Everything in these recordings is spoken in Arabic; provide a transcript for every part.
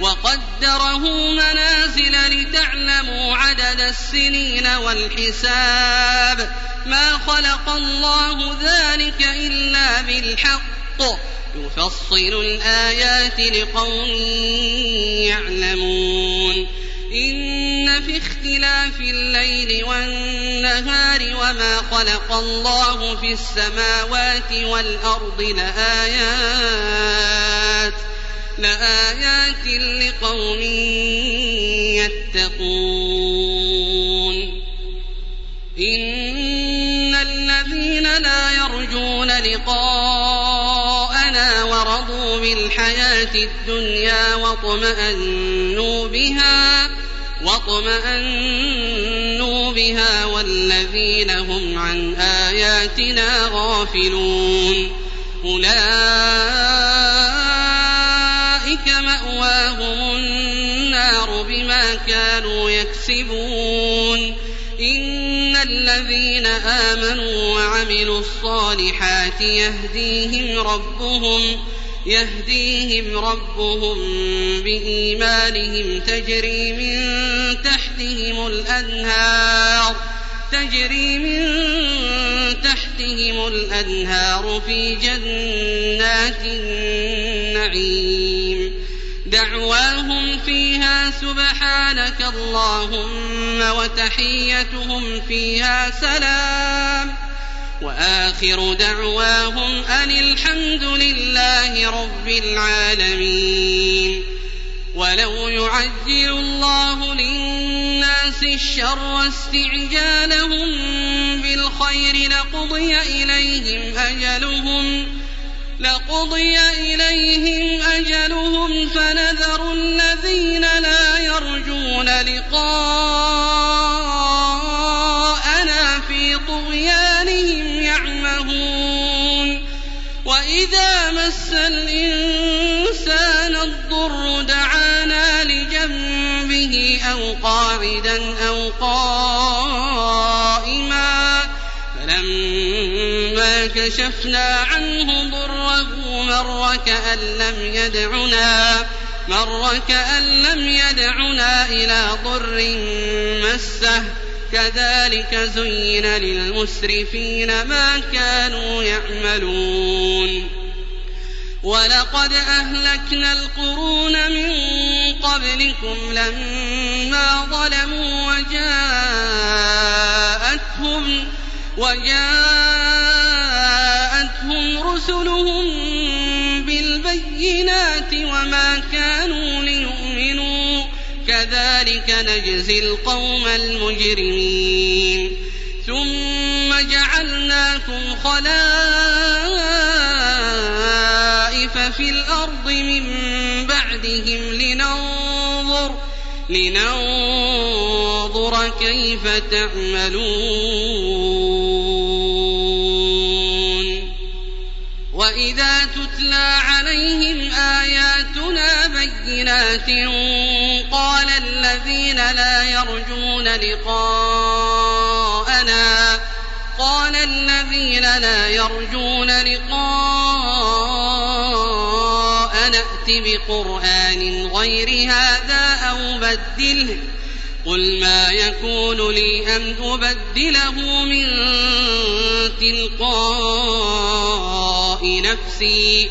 وقدره منازل لتعلموا عدد السنين والحساب. ما خلق الله ذلك إلا بالحق. يفصل الآيات لقوم يعلمون. إن في اختلاف الليل والنهار وما خلق الله في السماوات والأرض لآيات. لآيات لقوم يتقون. إن الذين لا يرجون لقاءنا ورضوا بالحياة الدنيا واطمأنوا بها واطمأنوا بها والذين هم عن آياتنا غافلون. أولئك يكسبون. إن الذين آمنوا وعملوا الصالحات يهديهم ربهم يهديهم ربهم بإيمانهم تجري من تحتهم الأنهار تجري من تحتهم الأنهار في جنات النعيم. دعواهم فيها سبحانك اللهم وتحيتهم فيها سلام. وآخر دعواهم أن الحمد لله رب العالمين. ولو يعجل الله للناس الشر استعجالهم بالخير لقضي إليهم أجلهم لقضي إليهم أجلهم فنذر الذين لا يرجون لقاءنا في طغيانهم يعمهون. وإذا مس الإنسان الضر دعانا لجنبه أو قاعدا أو قائما. فلما كشفنا عنه ضره مر كأن لم يدعنا مر كأن لم يدعنا إلى ضر مسه. كذلك زين للمسرفين ما كانوا يعملون. ولقد أهلكنا القرون من قبلكم لما ظلموا وجاءتهم وجاءتهم رسلهم بالبينات وما كانوا ليؤمنوا. كذلك نجزي القوم المجرمين. ثم جعلناكم خلائف في الأرض من بعدهم لننظر لننظر كيف تعملون. عليهم آياتنا بينات قال الذين لا يرجون لقاءنا قال الذين لا يرجون لقاء نأت بقرآن غير هذا أو بدله قل ما يكون لي أن أبدله من تلقاء نفسي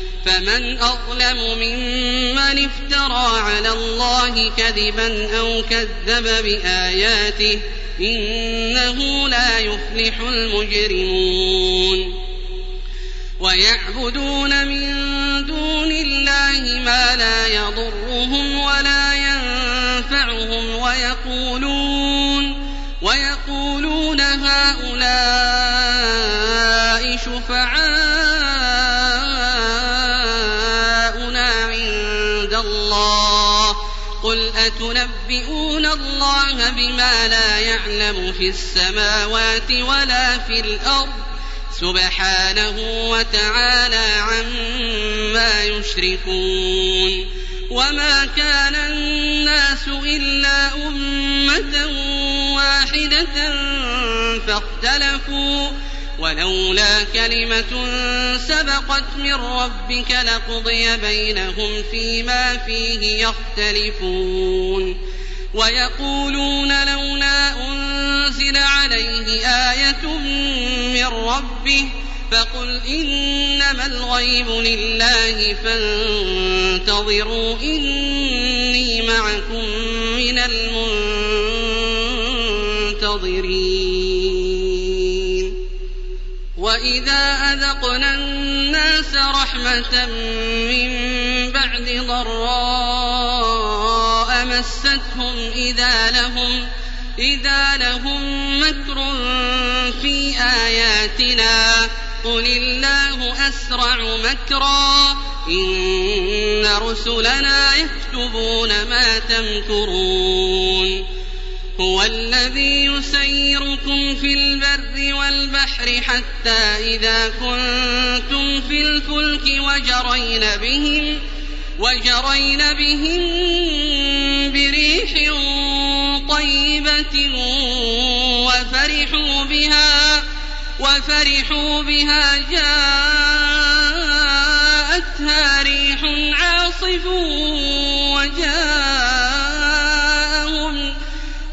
فمن أظلم ممن افترى على الله كذبا أو كذب بآياته إنه لا يفلح المجرمون. ويعبدون من دون الله ما لا يضرهم ولا ينفعهم ويقولون ويقولون هؤلاء الله بما لا يعلم في السماوات ولا في الأرض سبحانه وتعالى عما يشركون وما كان الناس إلا أمة واحدة فاختلفوا ولولا كلمة سبقت من ربك لقضي بينهم فيما فيه يختلفون ويقولون لولا أنزل عليه آية من ربه فقل إنما الغيب لله فانتظروا إني معكم من المنتظرين. وإذا أذقنا الناس رحمة من بعد ضراء مستهم إذا لهم إذا لهم مكر في آياتنا. قل الله أسرع مكرا. إن رسلنا يكتبون ما تمكرون. هو الذي يسيركم في البر والبحر حتى إذا كنتم في الفلك وجرين بهم وجرين بهم بريح طيبة وفرحوا بها وفرحوا بها. جاءتها ريح عاصف وجاءهم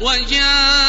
وجاءهم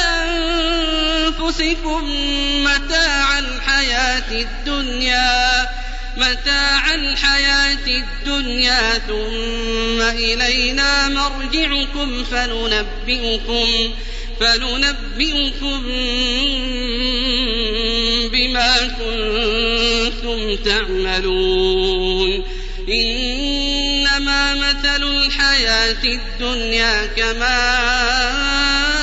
أنفسكم متاع الحياة الدنيا متاع الحياة الدنيا ثم إلينا مرجعكم فننبئكم فننبئكم بما كنتم تعملون. إنما مثل الحياة الدنيا كماء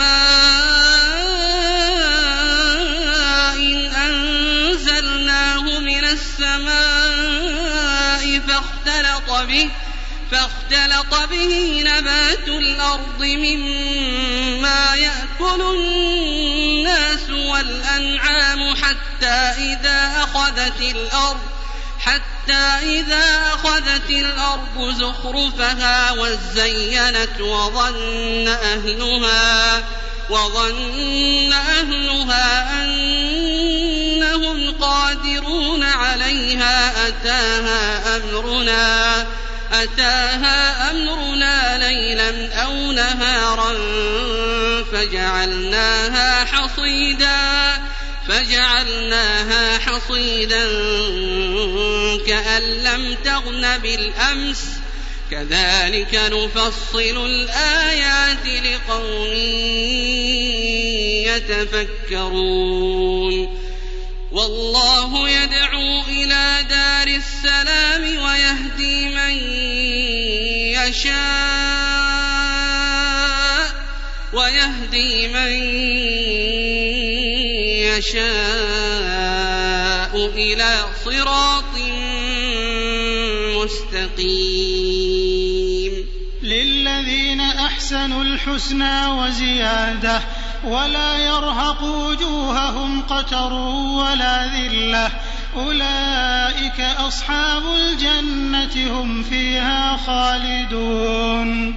مَاءٍ أَنزَلْنَاهُ مِنَ السَّمَاءِ فَاخْتَلَطَ بِهِ فاختلط به نبات الأرض مما يأكل الناس والأنعام حتى إذا أخذت الأرض إذا أخذت الأرض زخرفها وزينت وظن أهلها وظن أهلها أنهم قادرون عليها. أتاها أمرنا أتاها أمرنا ليلا أو نهارا فجعلناها حصيدا. فجعلناها حصيدا كأن لم تغن بالأمس. كذلك نفصل الآيات لقوم يتفكرون. والله يدعو إلى دار السلام ويهدي من يشاء ويهدي من يشاء إلى صراط مستقيم. للذين أحسنوا الحسنى وزيادة ولا يرهق وجوههم قتر ولا ذلة. أولئك أصحاب الجنة هم فيها خالدون.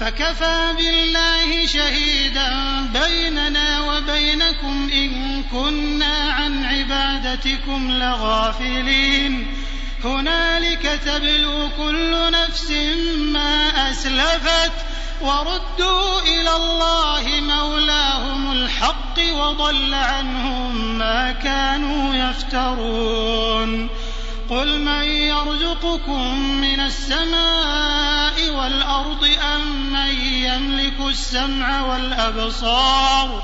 فكفى بالله شهيدا بيننا وبينكم إن كنا عن عبادتكم لغافلين. هنالك تبلو كل نفس ما أسلفت وردوا إلى الله مولاهم الحق وضل عنهم ما كانوا يفترون. قل من يرزقكم من السماء والأرض أم من يملك السمع والأبصار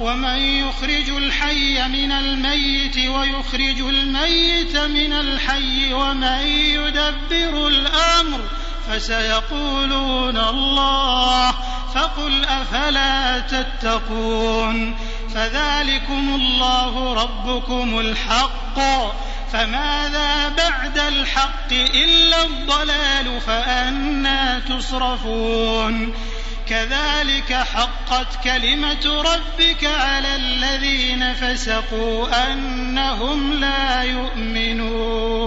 ومن يخرج الحي من الميت ويخرج الميت من الحي ومن يدبر الأمر فسيقولون الله فقل أفلا تتقون فذلكم الله ربكم الحق فماذا بعد الحق إلا الضلال فأنا تصرفون كذلك حقت كلمة ربك على الذين فسقوا أنهم لا يؤمنون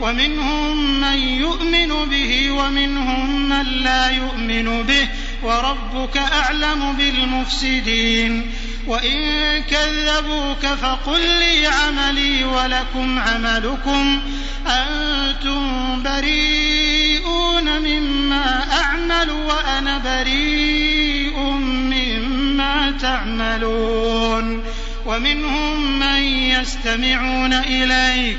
ومنهم من يؤمن به ومنهم من لا يؤمن به وربك أعلم بالمفسدين وإن كذبوك فقل لي عملي ولكم عملكم أنتم بريئون مما أعمل وأنا بريء مما تعملون ومنهم من يستمعون إليك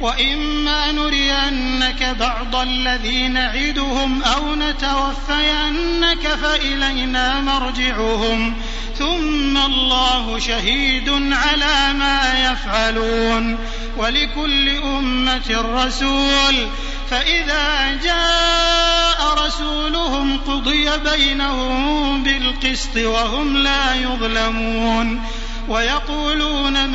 وإما نرينك بعض الذي نعدهم أو نتوفينك فإلينا مرجعهم ثم الله شهيد على ما يفعلون ولكل أمة رسول فإذا جاء رسولهم قضي بينهم بالقسط وهم لا يظلمون ويقولون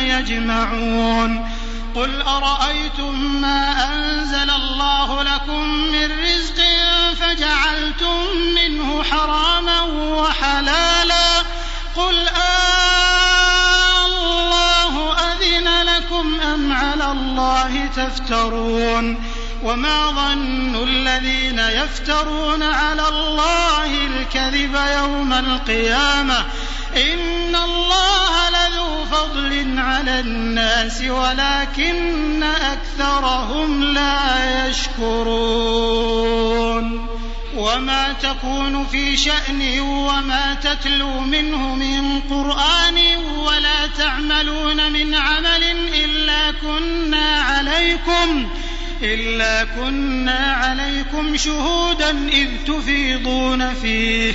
يجمعون. قل أرأيتم ما أنزل الله لكم من رزق فجعلتم منه حراما وحلالا. قل آه الله أذن لكم أم على الله تفترون؟ وما ظن الذين يفترون على الله الكذب يوم القيامة؟ إن الله لذو فضل على الناس ولكن أكثرهم لا يشكرون وما تكون في شأن وما تتلو منه من قرآن ولا تعملون من عمل إلا كنا عليكم إلا كنا عليكم شهودا إذ تفيضون فيه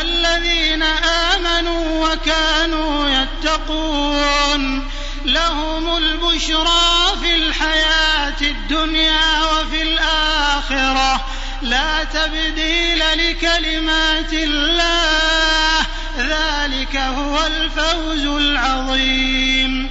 الذين آمنوا وكانوا يتقون لهم البشرى في الحياة الدنيا وفي الآخرة. لا تبديل لكلمات الله. ذلك هو الفوز العظيم.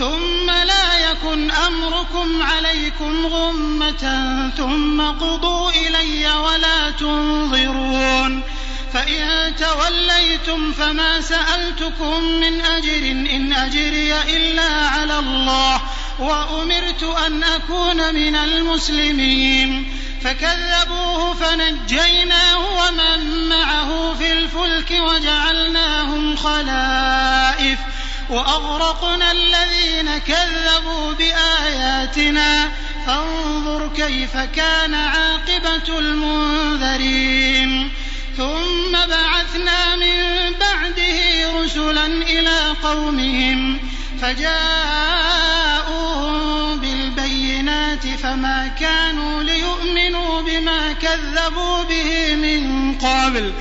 ثم لا يكن أمركم عليكم غمة ثم قضوا إلي ولا تنظرون. فإن توليتم فما سألتكم من أجر إن أجري إلا على الله وأمرت أن أكون من المسلمين. فكذبوه فنجيناه ومن معه في الفلك وجعلناهم خلائف. وأغرقنا الذين كذبوا بآياتنا. فانظر كيف كان عاقبة المنذرين. ثم بعثنا من بعده رسلا إلى قومهم فجاءوهم بالبينات فما كانوا ليؤمنوا بما كذبوا به من قبل.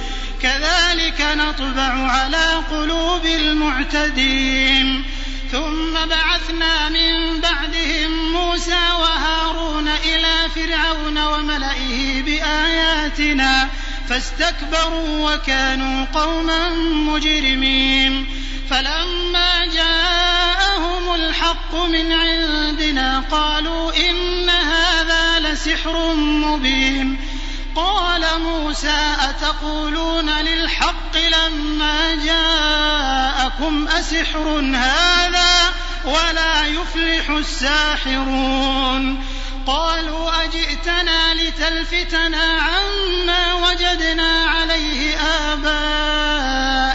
كذلك نطبع على قلوب المعتدين. ثم بعثنا من بعدهم موسى وهارون إلى فرعون وملئه بآياتنا فاستكبروا وكانوا قوما مجرمين. فلما جاءهم الحق من عندنا قالوا إن هذا لسحر مبين. قال موسى أتقولون للحق لما جاءكم أسحر هذا ولا يفلح الساحرون قالوا أجئتنا لتلفتنا عما وجدنا عليه آباءنا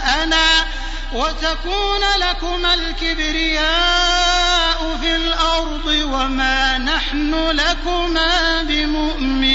وتكون لكما الكبرياء في الأرض وما نحن لكما بمؤمنين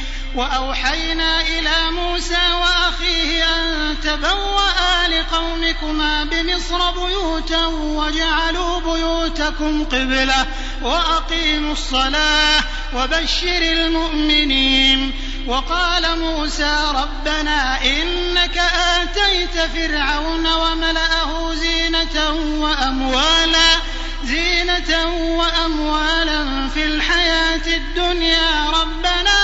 وأوحينا إلى موسى وأخيه أن تبوأ لقومكما بمصر بيوتا وجعلوا بيوتكم قبلة وأقيموا الصلاة وبشر المؤمنين. وقال موسى ربنا إنك آتيت فرعون وملأه زينة وأموالا زينة وأموالا في الحياة الدنيا. ربنا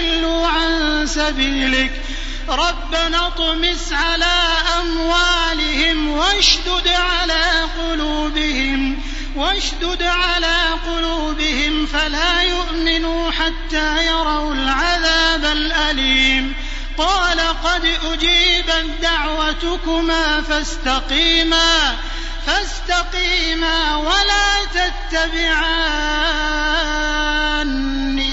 ليضلوا عن سبيلك. ربنا اطمس على أموالهم واشدد على قلوبهم واشدد على قلوبهم فلا يؤمنوا حتى يروا العذاب الأليم. قال قد أجيبت دعوتكما فاستقيما فاستقيما ولا تتبعان.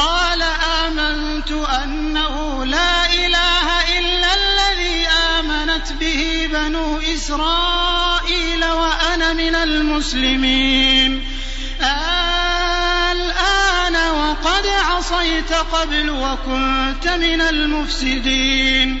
قال آمنت أنه لا إله إلا الذي آمنت به بنو إسرائيل وأنا من المسلمين. الآن وقد عصيت قبل وكنت من المفسدين.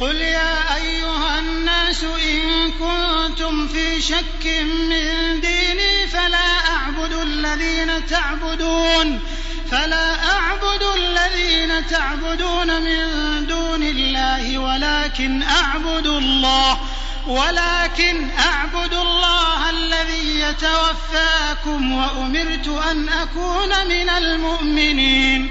قل يا أيها الناس إن كنتم في شك من ديني فلا أعبد الذين تعبدون من دون الله ولكن أعبد الله ولكن أعبد الله الذي يتوفاكم وأمرت أن أكون من المؤمنين.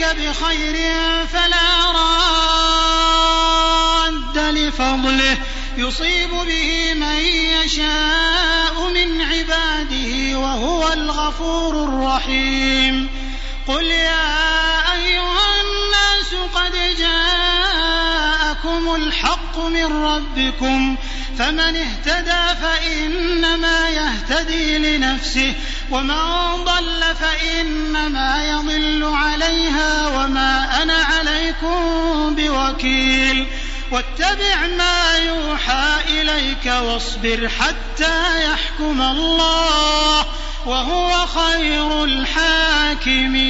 يردك بخير فلا راد لفضله. يصيب به من يشاء من عباده وهو الغفور الرحيم. قل يا أيها الناس قد جاءكم الحق من ربكم فمن اهتدى فإنما يهتدي لنفسه ومن ضل فإنما يضل عليها وما أنا عليكم بوكيل. واتبع ما يوحى إليك واصبر حتى يحكم الله وهو خير الحاكمين.